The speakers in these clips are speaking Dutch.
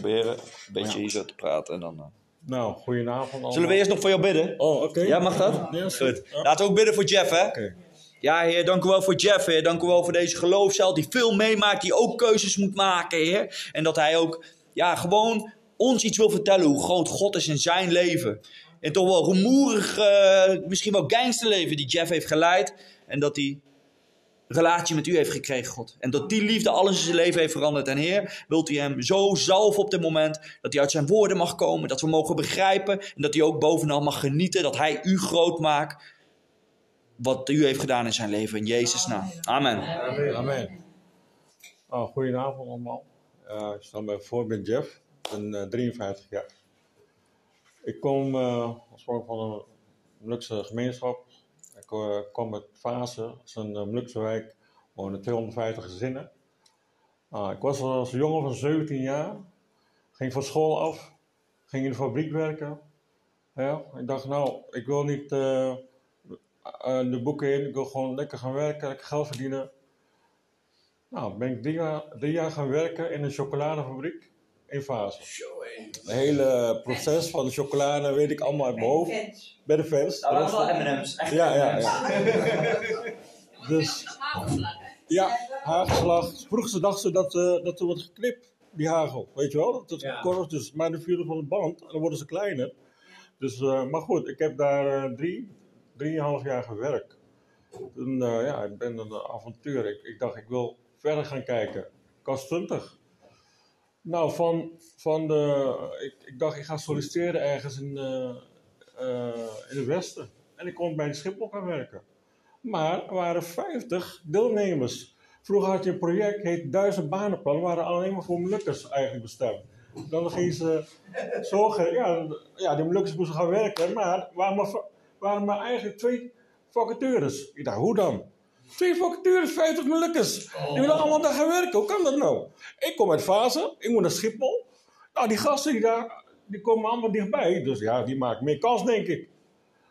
Proberen een beetje hier zo te praten en dan... eh. Nou, goedenavond allemaal. Zullen we eerst nog voor jou bidden? Oh, oké. Ja, mag dat? Ja, is Goed. Laten we ook bidden voor Jeff, hè? Oké. Ja, Heer, dank u wel voor Jeff, Heer. Dank u wel voor deze geloofscel die veel meemaakt, die ook keuzes moet maken, Heer. En dat hij ook, ja, gewoon ons iets wil vertellen hoe groot God is in zijn leven. En toch wel rumoerig, eh, misschien wel gangsterleven die Jeff heeft geleid. En dat hij relatie met u heeft gekregen, God. En dat die liefde alles in zijn leven heeft veranderd. En Heer, wilt u hem zo zalven op dit moment, dat hij uit zijn woorden mag komen, dat we mogen begrijpen. En dat hij ook bovenal mag genieten, dat hij u groot maakt wat u heeft gedaan in zijn leven. In Jezus' naam. Amen. Amen. Oh, goedenavond allemaal. Eh, ik sta bij voor, ben Jeff. Ik ben eh, 53 jaar. Ik kom uh, oorspronkelijk van een Molukse gemeenschap. Eh, kom uit Fase, is een uh, Molukse wijk, wonen 250 gezinnen. Ah, ik was als jongen van 17 jaar, ging van school af, ging in de fabriek werken. Ja, ik dacht nou, ik wil niet eh, eh, de boeken in, ik wil gewoon lekker gaan werken, lekker geld verdienen. Nou, ben ik drie jaar, drie jaar gaan werken in een chocoladefabriek in Fase. Het hele proces van de chocolade weet ik allemaal uit mijn hoofd. Bij de fans. Nou, Dat was- M&M's. ja, ja, ja. Dus, ja, hagelslag. Vroeger ze dachten dat, ze dat er wordt geknipt, die hagel. Weet je wel? Dat het Ja. kort is, dus, maar dan viel het van de band en dan worden ze kleiner. Dus, eh, maar goed, ik heb daar eh, drie, drieënhalf jaar gewerkt. Toen, eh, ja, ik ben een avontuur. Ik, ik dacht, ik wil verder gaan kijken. Ik was 20. Nou, van, van de. Ik, ik dacht, ik ga solliciteren ergens in, eh, eh, in het Westen. En ik kon bij de Schiphol gaan werken. Maar er waren 50 deelnemers. Vroeger had je een project, heet Duizend Banenplan, waren alleen maar voor Molukkers eigenlijk bestemd. Dan gingen ze zo, ge- ja, ja, die Molukkers moesten gaan werken, maar waren maar, waren maar eigenlijk twee vacatures. Ik dacht, hoe dan? Twee vacatures, 50 Molukkers. Die willen allemaal daar gaan werken, hoe kan dat nou? Ik kom uit Fase, ik moet naar Schiphol. Nou, die gasten die daar, die komen allemaal dichtbij, dus ja, die maken meer kans, denk ik.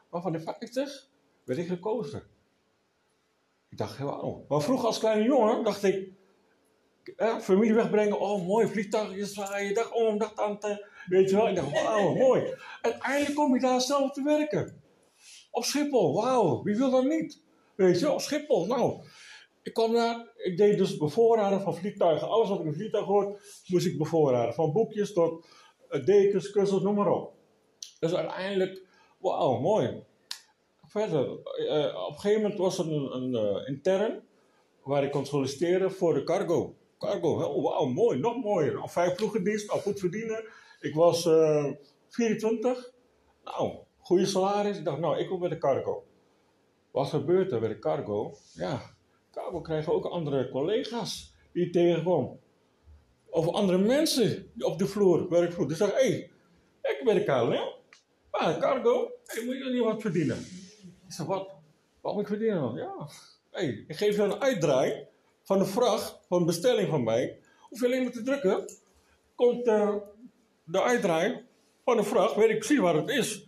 Maar van de 50 werd ik gekozen. Ik dacht, wauw. Maar vroeger als kleine jongen dacht ik, eh, familie wegbrengen, oh mooi, vliegtuigjes zwaaien, dag om, dag tante, weet je wel. Ik dacht, wauw, mooi. Uiteindelijk kom je daar zelf te werken. Op Schiphol, wauw, wie wil dat niet? Weet je, op Schiphol, nou. Ik kwam daar, ik deed dus bevoorraden van vliegtuigen. Alles wat ik in een vliegtuig hoort, moest ik bevoorraden. Van boekjes tot eh, dekens, kussens, noem maar op. Dus uiteindelijk, wauw, mooi. Verder, eh, op een gegeven moment was er een, een eh, intern waar ik kon solliciteren voor de cargo. Cargo, oh, wauw, mooi, nog mooier. Al vijf ploegendienst, al goed verdienen. Ik was eh 24. Nou, goede salaris. Ik dacht, nou, ik wil bij de cargo. Wat gebeurt er bij de cargo? Ja, cargo krijgen ook andere collega's die je tegenkomt. Of andere mensen op de vloer, werkvloer. Die zeggen, hé, hey, ik ben de KLM. Maar cargo, moet je niet wat verdienen? Ik zeg, wat? Wat moet ik verdienen dan? Ja, hey, ik geef je een uitdraai van de vracht, van een bestelling van mij. Hoef je alleen maar te drukken, komt eh, de uitdraai van de vracht, weet ik precies waar het is.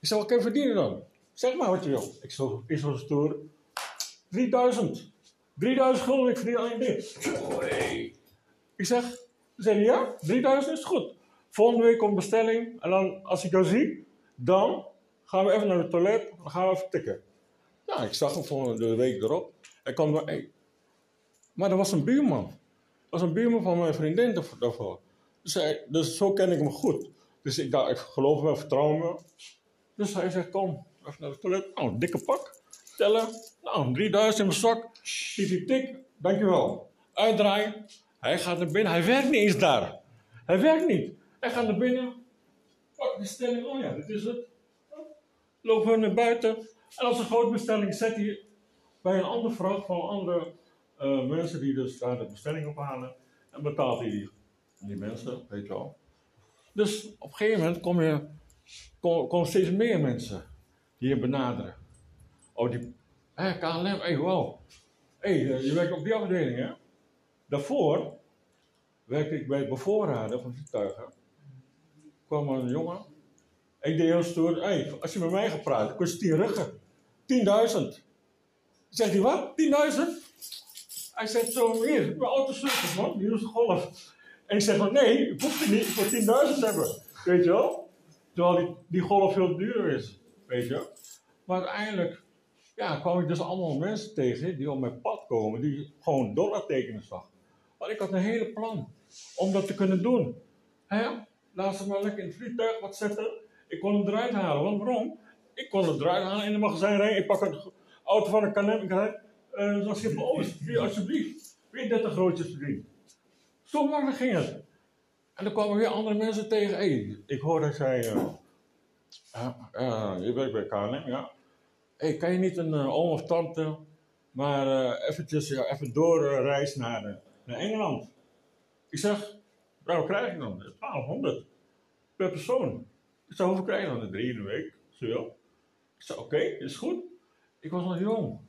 Ik zeg, wat kan je verdienen dan? Zeg maar wat je wil. Ik zo, ik zo stoer. 3000. 3000 gulden, ik verdien alleen dit. Ik zeg, ze zeggen ja, 3000 is goed. Volgende week komt bestelling en dan, als ik jou zie, dan gaan we even naar het toilet, dan gaan we even tikken. Ik zag hem volgende week erop. Hij kwam hey. Maar er was een buurman. Er was een buurman van mijn vriendin daarvoor-. Dus, hij, dus zo ken ik hem goed. Dus ik dacht, ik geloof hem, vertrouw me. Dus hij zegt, kom, even naar het toilet. Nou, een dikke pak. Tellen. Nou, 3000 in mijn zak. Hij tik. Dankjewel. Uitdraaien. Hij gaat naar binnen. Hij werkt niet eens daar. Hij werkt niet. Hij gaat naar binnen. Pak de stelling. Oh ja, dit is het. Lopen we naar buiten. En als een grote bestelling zet hij bij een andere vracht van andere eh, mensen die dus daar de bestelling ophalen. En betaalt hij die, die mensen, weet je wel. Dus op een gegeven moment komen steeds meer mensen je benaderen. Oh, die, hé, KLM, hé, wow. Hé, eh, je werkt op die afdeling, hè? Daarvoor werkte ik bij het bevoorraden van vliegtuigen. kwam een jongen. Ik deed heel stoer, hé, als je met mij gaat praten, kost je 10 ruggen. 10.000. Zegt hij, wat? 10.000? Hij zegt zo, hier, mijn auto stuk, man, die is de golf. En ik zeg van, nee, ik hoef het niet, ik wil 10.000 hebben. Weet je wel? Terwijl die, die golf veel duurder is. Weet je? Maar uiteindelijk ja, kwam ik dus allemaal mensen tegen die op mijn pad komen, die gewoon dollartekenen zag. Maar ik had een hele plan om dat te kunnen doen. Hè? Laat ze maar lekker in het vliegtuig wat zetten. Ik kon hem eruit halen. Want waarom? Ik kon hem eruit halen in de magazijn. Ik pak een auto van een KLM. Ik rijd uh, Oost. Hier, alsjeblieft. Weer 30 grootjes verdiend. Zo makkelijk ging het. En dan kwamen weer andere mensen tegen. Hey, ik hoor dat jij... eh, ja, je werkt bij KLM, ja. Hey, kan je niet een eh, oom of tante maar eh, eventjes ja, even doorreizen naar, eh, naar Engeland? Ik zeg, nou, wat krijg je dan? 1200 per persoon. Ik zeg, hoeveel krijg je dan? Drie in de week, zo. Ik zeg, oké, is goed. Ik was nog jong.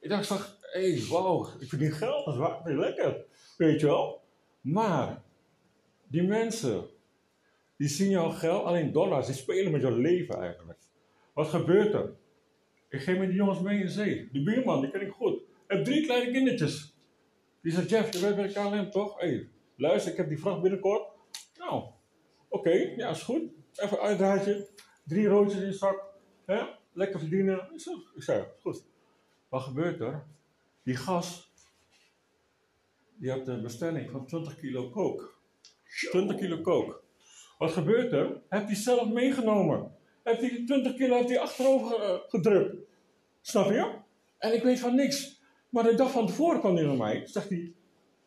Ik dacht, zag, hé, hey, wauw, ik verdien geld, waar, dat is lekker. Weet je wel? Maar, die mensen, die zien jouw geld, alleen dollars, die spelen met jouw leven eigenlijk. Wat gebeurt er? Ik ging met die jongens mee in zee. Die buurman, die ken ik goed. Hij heeft drie kleine kindertjes. Die zegt, Jeff, je werkt bij de KLM toch? Hé, hey, luister, ik heb die vracht binnenkort. Nou, oké, ja, is goed. Even uitdraadje. Drie roodjes in de zak. Hè? Lekker verdienen. Ik ik zeg, goed. Wat gebeurt er? Die gas, die had een bestelling van 20 kilo kook. 20 kilo kook. Wat gebeurt er? Heeft hij zelf meegenomen. Heeft hij 20 kilo heeft hij achterover eh, gedrukt. Snap je? En ik weet van niks. Maar de dag van tevoren kwam hij naar mij. Zegt hij,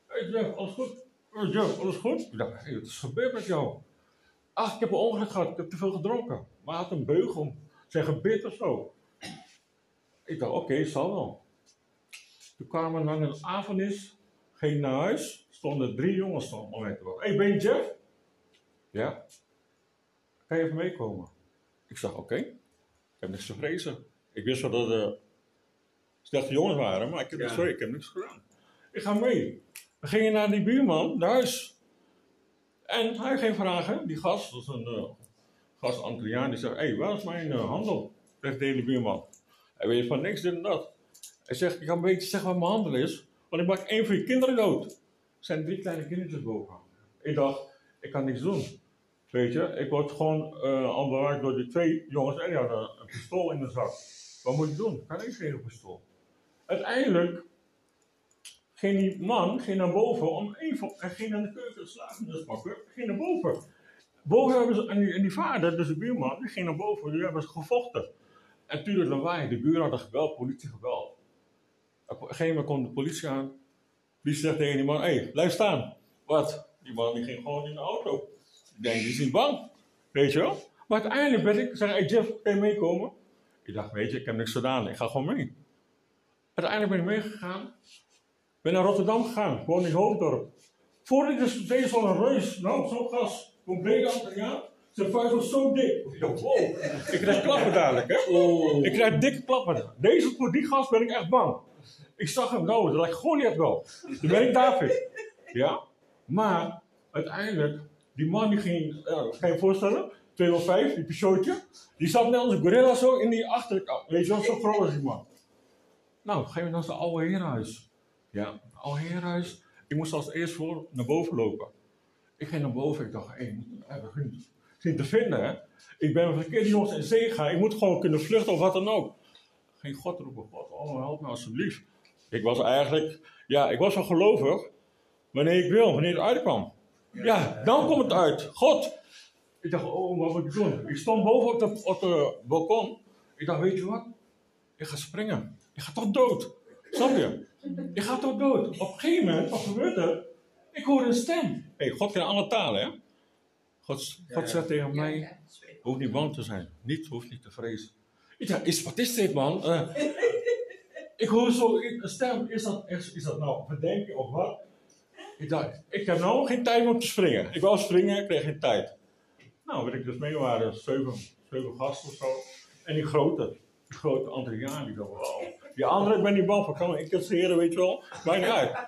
hey Jeff, alles goed? Hey Jeff, alles goed? Ik dacht, wat is gebeurd met jou? Ach, ik heb een ongeluk gehad. Ik heb te veel gedronken. Maar had een beugel om zijn gebit of zo. Ik dacht, oké, zal wel. Toen kwamen we naar een avondis. Ging naar huis. Stonden drie jongens van mij te. Hé, hey, ben je Jeff? Ja. Kan je even meekomen? Ik zeg, oké. Ik heb niks te vrezen. Ik wist wel dat het slechte jongens waren, maar ik heb, Ja. sorry, ik heb niks gedaan. Ik ga mee. We gingen naar die buurman, naar huis. En hij ging vragen, die gast, dat is een eh, gast Antilliaan, die zegt, hé, hey, waar is mijn eh, handel? Zegt de hele buurman. Hij weet van niks, dit en dat. Hij zegt, ik kan een beetje zeggen wat mijn handel is, want ik maak één van je kinderen dood. Er zijn drie kleine kindertjes boven. Ik dacht, ik kan niks doen. Weet je, ik word gewoon bewaakt door die twee jongens en die hadden een pistool in de zak. Wat moet ik doen? Ik kan niks tegen pistool. Uiteindelijk ging die man ging naar boven om van, hij ging naar de keuken slagen dus pakken, ging naar boven. Boven hebben ze, en die, en die vader, dus de buurman, die ging naar boven, die hebben ze gevochten. En tuurlijk lawaai, de buren hadden gebeld, politie gebeld. Op een gegeven moment komt de politie aan. Die zegt tegen die man, hé, hey, blijf staan. Wat? Die man die ging gewoon in de auto. Ik denk, die is niet bang. Weet je wel? Maar uiteindelijk ben ik, zeg hey Jeff, kan je meekomen? Ik dacht, weet je, ik heb niks gedaan, ik ga gewoon mee. Uiteindelijk ben ik meegegaan. Ben naar Rotterdam gegaan, gewoon in Hoofddorp. Voordat ik dus deed zo'n reus, nou, zo'n gas, brede Antilliaan. Zijn vuist was zo dik. Wow. Ik krijg klappen dadelijk, hè? Ik krijg dikke klappen. Deze, voor die gast ben ik echt bang. Ik zag hem, nou, dat lijkt Goliath wel. Dan ben ik David. Ja? Maar, uiteindelijk, die man die ging, ja, kan je voorstellen, 205, die Peugeotje, die zat net als een gorilla zo in die achterkant. Weet je wel, zo groot als die man. Nou, gaan we naar zijn oude herenhuis. Ja, oude herenhuis. Ik moest als eerst voor naar boven lopen. Ik ging naar boven, ik dacht, hé, hey, hebben geen, geen te vinden, hè. Ik ben een verkeerde jongens in zee gaan, ik moet gewoon kunnen vluchten of wat dan ook. Geen God roepen, God, oh, help me alsjeblieft. Ik was eigenlijk, ja, ik was wel gelovig, wanneer ik wil, wanneer het uitkwam. Ja, dan komt het uit. God. Ik dacht, oh, wat moet ik doen? Ik stond boven op de, op de balkon. Ik dacht, weet je wat? Ik ga springen. Ik ga toch dood. Snap je? Ik ga toch dood. Op een gegeven moment, wat gebeurt er? Ik hoor een stem. hey, God kent alle talen, hè? God, God zegt tegen mij, hoeft niet bang te zijn. Niet, hoeft niet te vrezen. Ik dacht, is, wat is dit, man? Eh, ik hoor zo een stem. Is dat, is, is dat nou verdenking of wat? Ik dacht, ik heb nou geen tijd om te springen. Ik wou springen, ik kreeg geen tijd. Nou, wat ik dus mee waren, zeven, zeven gasten of zo. En die grote, die grote Antilliaan, die dacht, wow. Die andere, ik ben niet bang voor, kan ik incasseren, weet je wel. Maakt niet uit.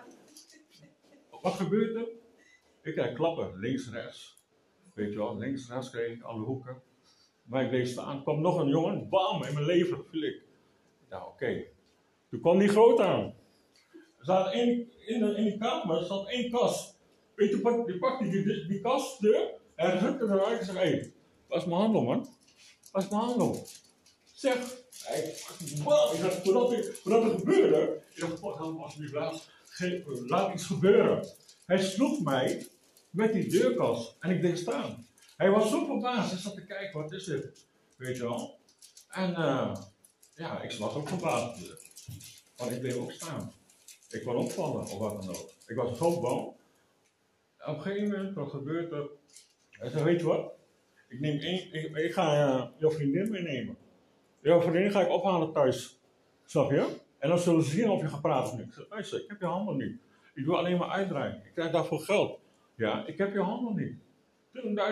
Wat gebeurt er? Ik krijg klappen, links, rechts. Weet je wel, links, rechts kreeg ik, alle hoeken. Maar ik bleef staan, kwam nog een jongen, bam, in mijn lever viel ik. Nou, oké. Toen kwam die groot aan. Zat één, in, in die kamer er zat één kast. Weet je, die pakte die, die, kastdeur en drukte eruit en zei, hé, hey, is mijn handel, man? Waar is mijn handel? Zeg, ik dacht, voordat, voordat het gebeurde, ik dacht, God, alsjeblieft, laat, laat iets gebeuren. Hij sloeg mij met die deurkast en ik bleef staan. Hij was zo verbaasd, hij zat te kijken, wat is dit? Weet je wel? En eh, ja, ik was ook verbaasd. Want ik bleef ook staan. Ik kon opvallen of wat dan ook. Ik was zo bang. Op een gegeven moment, wat gebeurt er? Hij zei, weet je wat? Ik, neem één, ik, ga eh, jouw vriendin meenemen. Jouw vriendin ga ik ophalen thuis. Snap je? En dan zullen ze zien of je gaat praten of. Ik zeg, luister, ik heb je handen niet. Ik doe alleen maar uitdraaien. Ik krijg daarvoor geld. Ja, ik heb je handen niet.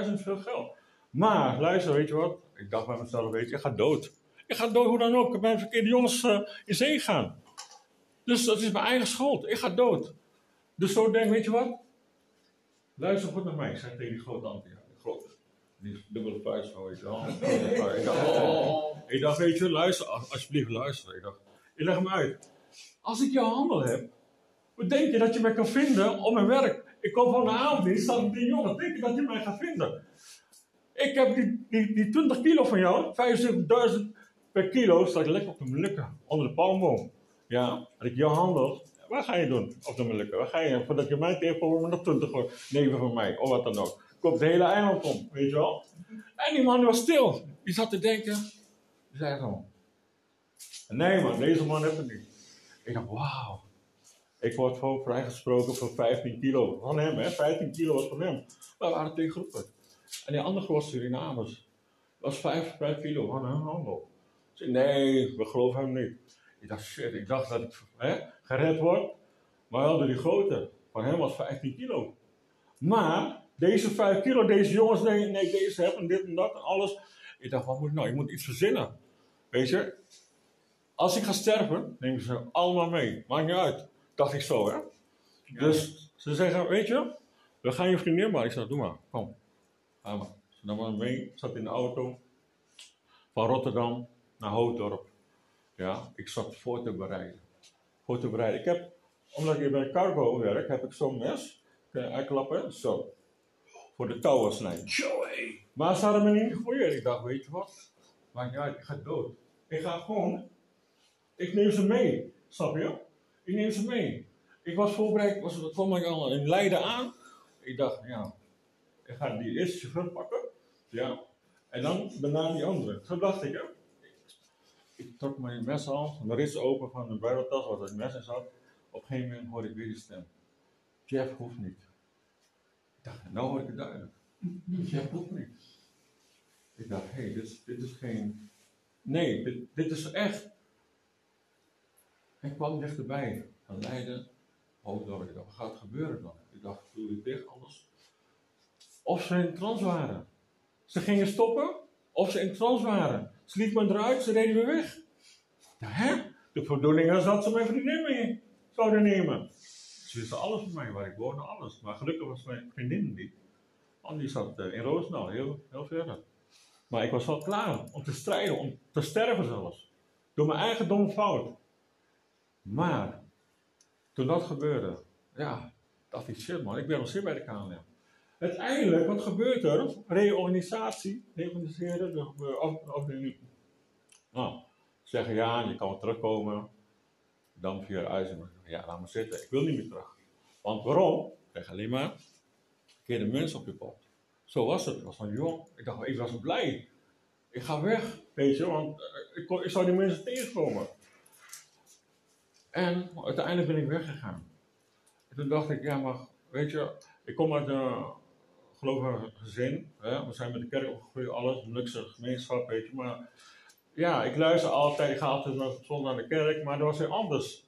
20.000 veel geld. Maar, luister, weet je wat? Ik dacht bij mezelf, weet je, ik ga dood. Ik ga dood, hoe dan ook. Ik ben verkeerde jongens eh, in zee gaan. Dus dat is mijn eigen schuld. Ik ga dood. Dus zo denk, weet je wat? Luister goed naar mij. Ik zei tegen die grote. Die grote. Die dubbele vuist, weet je wel. Ik dacht, oh. Ik dacht, weet je, luister, als- alsjeblieft luister. Ik dacht, ik leg hem uit. Als ik jouw handel heb, wat denk je dat je mij kan vinden op mijn werk? Ik kom van de avonddienst, staat met die jongen. Denk je dat je mij gaat vinden? Ik heb die, die, die 20 kilo van jou, 75.000 per kilo, staat lekker op de Molukken, onder de palmboom. Ja, als ik jou handel, wat ga je doen op de Molukken? Wat ga je, voordat je mij tegenkomt, met nog 20 hoor, neven van mij, of wat dan ook. Komt het hele eiland om, weet je wel? En die man was stil. Die zat te denken. Die zei zo. Nee man, deze man heeft het niet. Ik dacht, wauw. Ik word gewoon vrijgesproken voor 15 kilo. Van hem, hè? 15 kilo was van hem. We waren twee groepen. En die andere groep was Surinamers. was 5, 5 kilo van hun handel. Ik zei, nee, we geloven hem niet. Ik dacht, shit, ik dacht dat ik hè, gered word. Maar wel door die grote. Van hem was 15 kilo. Maar deze 5 kilo, deze jongens, nee, nee deze hebben dit en dat en alles. Ik dacht, wat moet ik nou? Ik moet iets verzinnen. Weet je? Als ik ga sterven, nemen ze allemaal mee. Maakt niet uit. Dacht ik zo, hè? Dus ze zeggen, weet je, we gaan je vriendin maar. Ik zeg, doe maar, kom. Ga maar. Ze nam me mee, zat in de auto. Van Rotterdam naar Hoofddorp. Ja, ik zat voor te bereiden. Voor te bereiden. Ik heb, omdat ik bij cargo werk, heb ik zo'n mes. Kun je uitklappen, zo. Voor de touwen snijden. Maar ze hadden me niet gefouilleerd. Ik dacht, weet je wat? Niet uit, ik ga dood. Ik ga gewoon, ik neem ze mee. Snap je? Ik neem ze mee. Ik was voorbereid, was, dat kwam ik al in Leiden aan. Ik dacht, ja, ik ga die eerste chauffeur pakken. Ja. En dan daarna die andere. Zo dacht ik, hè. Ik trok mijn mes al, de rits open van de buideltas waar het mes in zat. Op een gegeven moment hoorde ik weer die stem. Jeff hoeft niet. Ik dacht, nou hoor ik het duidelijk. Jeff hoeft niet. Ik dacht, hé, hey, dit, is- geen. Nee, dit, is echt. Hij kwam dichterbij. Van Leiden, Hoofddorp. Ik dacht, wat gaat gebeuren dan? Ik dacht, doe dit dicht, anders. Of ze in trans waren. Ze gingen stoppen, of ze in trans waren. Ze liet me eruit, ze reden weer weg. Hè? De bedoeling was dat ze mijn vriendin mee zouden nemen. Ze wisten alles van mij, waar ik woonde, alles. Maar gelukkig was mijn vriendin niet. Want die zat eh, in Roosendaal, heel, heel verder. Maar ik was wel klaar om te strijden, om te sterven zelfs. Door mijn eigen domme fout. Maar, toen dat gebeurde, ja, dacht ik, shit man, ik ben nog steeds bij de KNM. Uiteindelijk, wat gebeurt er? Reorganisatie, reorganiseren, de, de, de, nou, zeggen ja, je kan wel terugkomen. Dan via IJzer, ja, laat maar zitten, ik wil niet meer terug. Want waarom? Ik alleen maar verkeerde mensen op je pad. Zo was het. Ik was van jong. Ik dacht, ik was blij. Ik ga weg, weet je, want eh, ik, kon- ik zou die mensen tegenkomen. En uiteindelijk ben ik weggegaan. En toen dacht ik, ja, maar weet je, ik kom uit een gelovig gezin. Hè? We zijn met de kerk opgegroeid, alles, een luxe gemeenschap, weet je. Maar ja, ik luister altijd, ik ga altijd naar, zondag naar de kerk, maar dat was heel anders.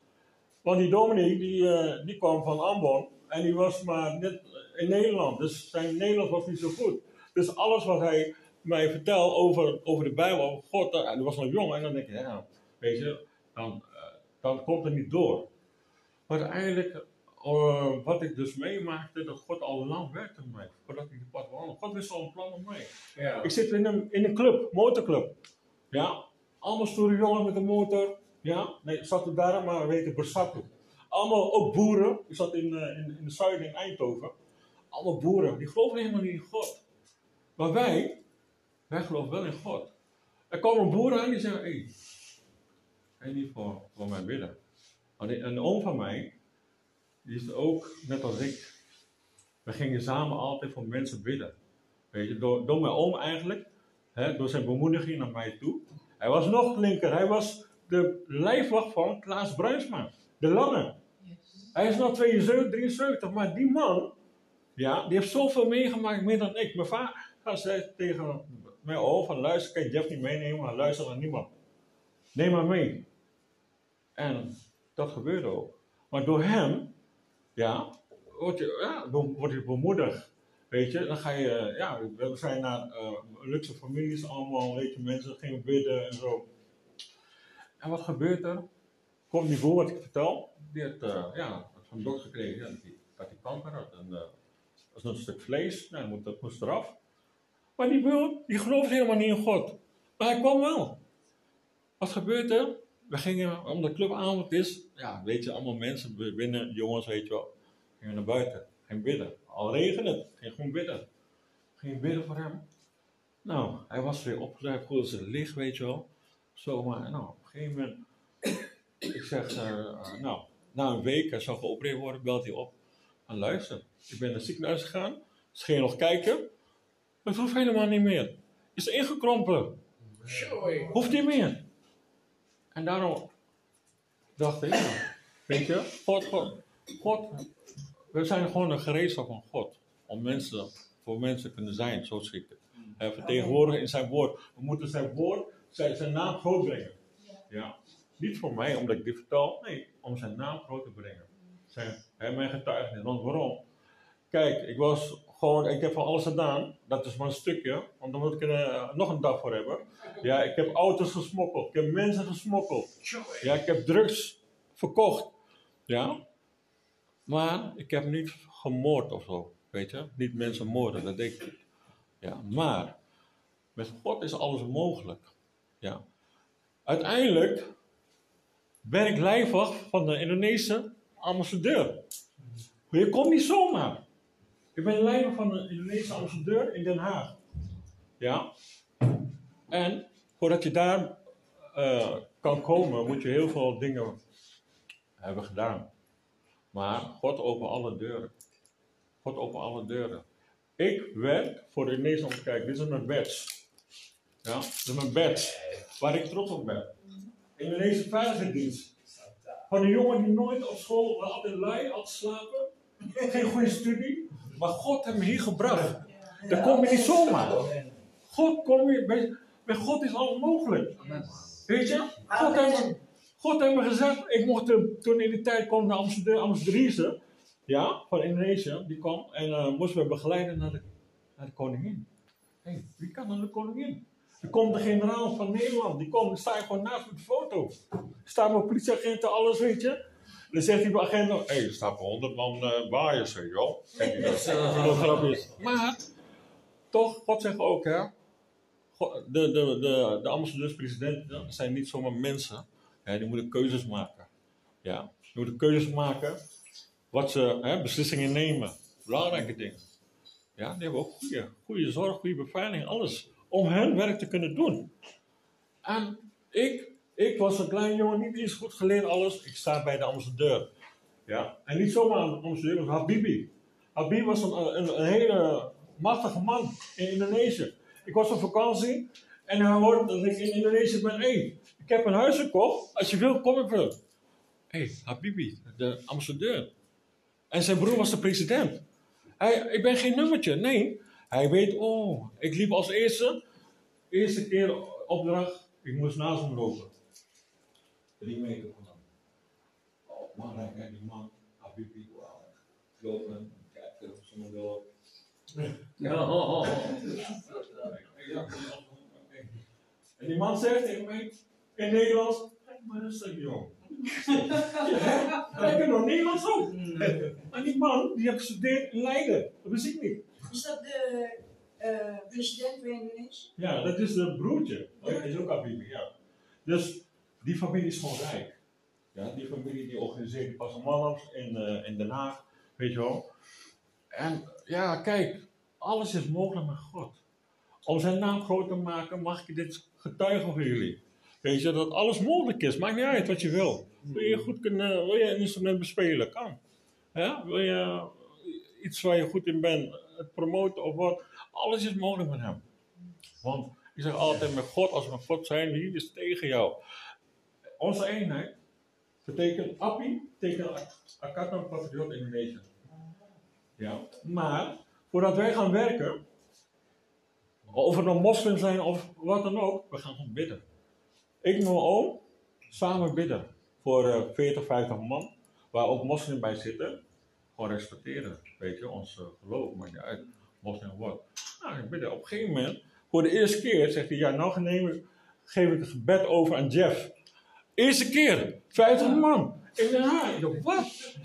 Want die dominee, die, eh, die kwam van Ambon en die was maar net in Nederland. Dus zijn Nederlands was niet zo goed. Dus alles wat hij mij vertelt over, over de Bijbel, over God, hij was nog jong en dan denk je, weet je, dan, eh, dan komt het niet door. Maar uiteindelijk, eh, wat ik dus meemaakte, dat God al lang werkte met mij, voordat ik die pad wandelde. God wist al een plan met mij. Ja. Ik zit in een, in een club, motorclub. Ja, allemaal stoere jongens met een motor. Ja, nee, ik zat er daar maar weten Bersatu. Allemaal ook boeren. Ik zat in, eh, in, in de zuiden in Eindhoven. Allemaal boeren, die geloven helemaal niet in God. Maar wij, wij geloven wel in God. Er komen boeren aan die zeggen, hé, hey, ga je niet voor, voor mij bidden? Die- een oom van mij, die is ook net als ik. We gingen samen altijd voor mensen bidden. Weet je, door, door mijn oom eigenlijk, hè, door zijn bemoediging naar mij toe. Hij was nog linker, hij was de lijfwacht van Klaas Bruinsma, de lange. Hij is nog 72, 73, maar die man, ja, die heeft zoveel meegemaakt, meer dan ik. Mijn vader zei tegen mijn oom van luister, kan je Jeff niet meenemen, maar luister naar niemand. Neem maar mee. En dat gebeurde ook. Maar door hem, ja, word je, ja, word je bemoedigd. Weet je, dan ga je, ja, we zijn naar eh, luxe families allemaal, weet je, mensen gingen bidden en zo. En wat gebeurt er? Komt die boer wat ik vertel, die had, eh, ja, had van de dokter gekregen ja, dat hij dat hij kanker had. En, nog een stuk vlees, nou, dat moest, eraf. Maar die boer, die geloofde helemaal niet in God. Maar hij kwam wel. Wat gebeurt er? We gingen, omdat de clubavond is, ja, weet je, allemaal mensen binnen, jongens, weet je wel, gingen naar buiten, gingen bidden. Al regende het, ging gewoon bidden. Ging bidden voor hem. Nou, hij was weer opgezet, voelde zijn licht, weet je wel. Zomaar, nou, op een gegeven moment, ik zeg, eh, eh, nou, na een week, hij zou geopereerd worden, belt hij op. En luister, ik ben naar het ziekenhuis gegaan, dus ging je nog kijken. Het hoeft helemaal niet meer. Is ingekrompen. Hoeft niet meer. En daarom dacht ik, ja, weet je, God, God, God, we zijn gewoon een gereedschap van God. Om mensen, voor mensen kunnen zijn, zo zie ik het. Hij vertegenwoordigen in zijn woord. We moeten zijn woord, zijn, zijn naam groot brengen. Ja. Niet voor mij, omdat ik dit vertel, nee, om zijn naam groot te brengen. Zijn, hij mijn getuigenis. Want waarom? Kijk, ik was gewoon, ik heb van alles gedaan. Dat is maar een stukje, want dan moet ik er eh, nog een dag voor hebben. Ja, ik heb auto's gesmokkeld. Ik heb mensen gesmokkeld. Ja, ik heb drugs verkocht. Ja. Maar ik heb niet gemoord of zo. Weet je? Niet mensen moorden, dat deed ik. Ja, maar met God is alles mogelijk. Ja. Uiteindelijk ben ik van de Indonesische ambassadeur. Je komt niet zomaar. Ik ben lijfwacht van de Indonesische ambassadeur in Den Haag. Ja. En voordat je daar eh, kan komen, moet je heel veel dingen hebben gedaan. Maar God opent alle deuren. God opent alle deuren. Ik werk voor de Indonesische ambassadeur. Dit is mijn badge. Ja, dit is mijn badge. Waar ik trots op ben. Indonesische Veiligheidsdienst. Van een jongen die nooit op school, altijd lui, altijd slapen. Geen goede studie. Maar God heeft me hier gebracht. Dan kom je niet zomaar. God, kom je, bij, bij God is alles mogelijk. Weet je? God heeft, me- God heeft me gezegd, ik mocht eh, toen in die tijd kwam de ambassadeur, ambassadrice, ja, van Indonesië, die kwam en eh, moesten we begeleiden naar de, naar de koningin. Hé, hey, wie kan dan de koningin? Er komt de generaal van Nederland, die komt, dan sta je gewoon naast met de foto. Staan mijn politieagenten, alles, weet je. Dan zegt die agent nog, hé, er staat voor 100 man uh, bias, weet je wel. Dat is grapjes. Maar, toch, God zegt ook, hè. God- De, de, de, de ambassadeurs-presidenten dat zijn niet zomaar mensen. Ja, die moeten keuzes maken. Ja, die moeten keuzes maken. Wat ze, hè, beslissingen nemen. Belangrijke dingen. Ja, die hebben ook goede, goede zorg, goede beveiliging, alles. Om hun werk te kunnen doen. En ik, ik was een klein jongen, niet eens goed geleerd, alles. Ik sta bij de ambassadeur. Ja, en niet zomaar een ambassadeur, was Habibi. Habibi was een, een, een hele machtige man in Indonesië. Ik was op vakantie en hij hoorde dat ik in Indonesië ben. Hé, ik heb een huis gekocht. Als je wil, kom ik wel. Hé, hey, Habibi, de ambassadeur. En zijn broer was de president. Hij, ik ben geen nummertje, nee. Hij weet, oh, ik liep als eerste. Eerste keer opdracht, ik moest naast hem lopen. Drie meter van hem. Oh, man, kijk die man, Habibi, wauw. Lopen, kijken, sommige wel. En die man zegt tegen mij in Nederlands, kijk maar rustig jong. Ja, ik ben nog Nederlands ook. Maar die man, die heeft gestudeerd in Leiden. Dat wist ik niet. Is dat de eh, president waar is? Ja, dat is de broertje. Dat is ook Abibi, ja. Dus die familie is gewoon rijk. Ja, die familie die organiseert die Passamanners in, eh, in Den Haag, weet je wel. En ja, kijk, alles is mogelijk met God. Om zijn naam groot te maken, mag ik dit getuigen voor jullie. Weet je, dat alles mogelijk is. Maakt niet uit wat je wil. Wil je goed kunnen, wil je een instrument bespelen? Kan. Ja? Wil je iets waar je goed in bent, het promoten of wat? Alles is mogelijk met hem. Want ik zeg altijd met God, als we met God zijn, wie is tegen jou? Onze eenheid betekent API, betekent Akatan Patriot Indonesië. Ja. Maar voordat wij gaan werken, of het nou moslim zijn of wat dan ook, we gaan gewoon bidden. Ik en mijn oom samen bidden voor eh 40, 50 man, waar ook moslim bij zitten. Gewoon respecteren, weet je, ons eh, geloof, maakt niet uit, moslim wat. Nou, ik bidden. Op een gegeven moment, voor de eerste keer, zegt hij, ja, nou geef ik het gebed over aan Jeff. Eerste keer, 50 man. Ja, ik dacht, wat?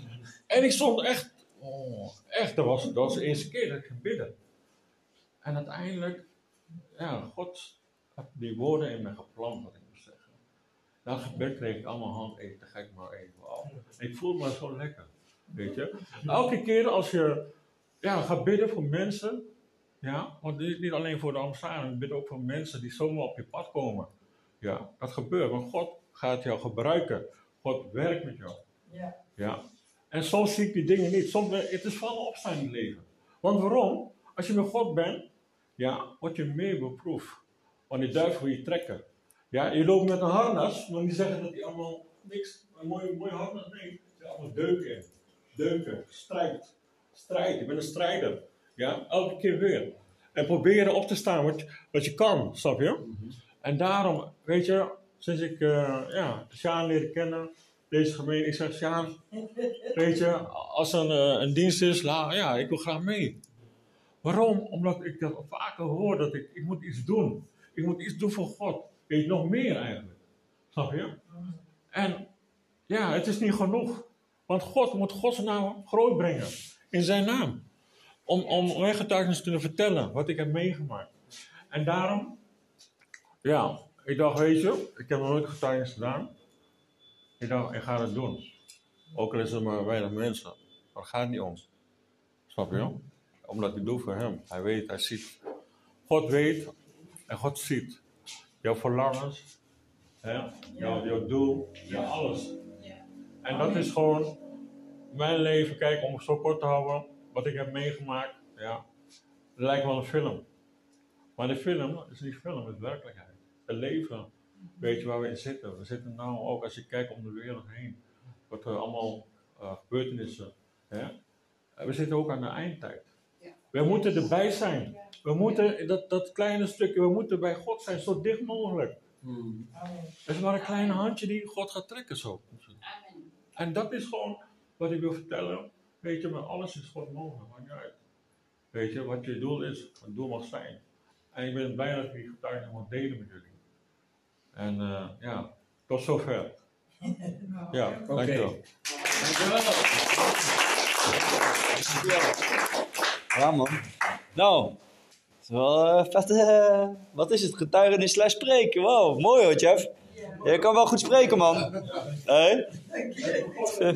En ik stond echt, oh, echt, dat was, dat was de eerste keer dat ik ging bidden. En uiteindelijk, ja, God had die woorden in me geplant, wat ik moest zeggen. Het gebed kreeg ik allemaal hand eten, ga ik maar even af. Ik voelde me zo lekker, weet je. Elke keer als je ja, gaat bidden voor mensen, ja, want niet, niet alleen voor de Amsterdam, ik bid ook voor mensen die zomaar op je pad komen. Ja, dat gebeurt, want God gaat jou gebruiken. God werkt met jou. Ja. Ja. En soms zie ik die dingen niet. Soms, eh, het is vallen opstaan in het leven. Want waarom? Als je met God bent, ja, word je meer beproefd. Want die duivel wil je trekken. Ja, je loopt met een harnas, maar die zeggen dat die allemaal niks, een mooi, mooi harnas, nee, er zijn allemaal deuken in. Deuken, strijd, strijd, je bent een strijder. Ja, elke keer weer. En proberen op te staan wat, je- wat je kan, snap je? En daarom, weet je, sinds ik eh ja, Sjaan leerde kennen, deze gemeente, ik zeg Sjaan, weet je, als er een, eh, een dienst is, la, ja, ik wil graag mee. Waarom? Omdat ik dat vaker hoor, dat ik, ik moet iets doen. Ik moet iets doen voor God. Weet je, nog meer eigenlijk. Snap je? En ja, het is niet genoeg. Want God moet Gods naam groot brengen. In zijn naam. Om, om mijn getuigenis te kunnen vertellen wat ik heb meegemaakt. En daarom, ja, ik dacht, weet je, ik heb nog nooit getuigenis gedaan. Ik dacht, ik ga het doen. Ook al is er maar weinig mensen. Maar het gaat niet om. Snap je? Omdat ik doe voor hem. Hij weet, hij ziet. God weet en God ziet. Jouw verlangens? Jouw, doel, jouw alles. En dat is gewoon mijn leven. Kijk, om het zo kort te houden, wat ik heb meegemaakt. Ja, het lijkt wel een film. Maar de film is niet film, het is werkelijkheid. Het leven, weet je waar we in zitten. We zitten nou ook, als je kijkt om de wereld heen, wat er allemaal eh, gebeurtenissen. Hè? En We zitten ook aan de eindtijd. Ja. We moeten erbij zijn. We moeten, dat, dat kleine stukje, we moeten bij God zijn, zo dicht mogelijk. Amen. Het is maar een klein handje die God gaat trekken zo. Amen. En dat is gewoon wat ik wil vertellen. Weet je, maar alles is God mogelijk, maakt niet uit. Weet je, wat je doel is, wat het doel mag zijn. En ik ben blij dat ik die getuigenis mag delen met jullie. En eh, ja, tot zover. Ja, dankjewel. Ja, man. Nou, het is wel eh, vet. eh, wat is het? Getuigenis slash spreken. Wow, mooi hoor, Jeff. Je kan wel goed spreken, man. Hé?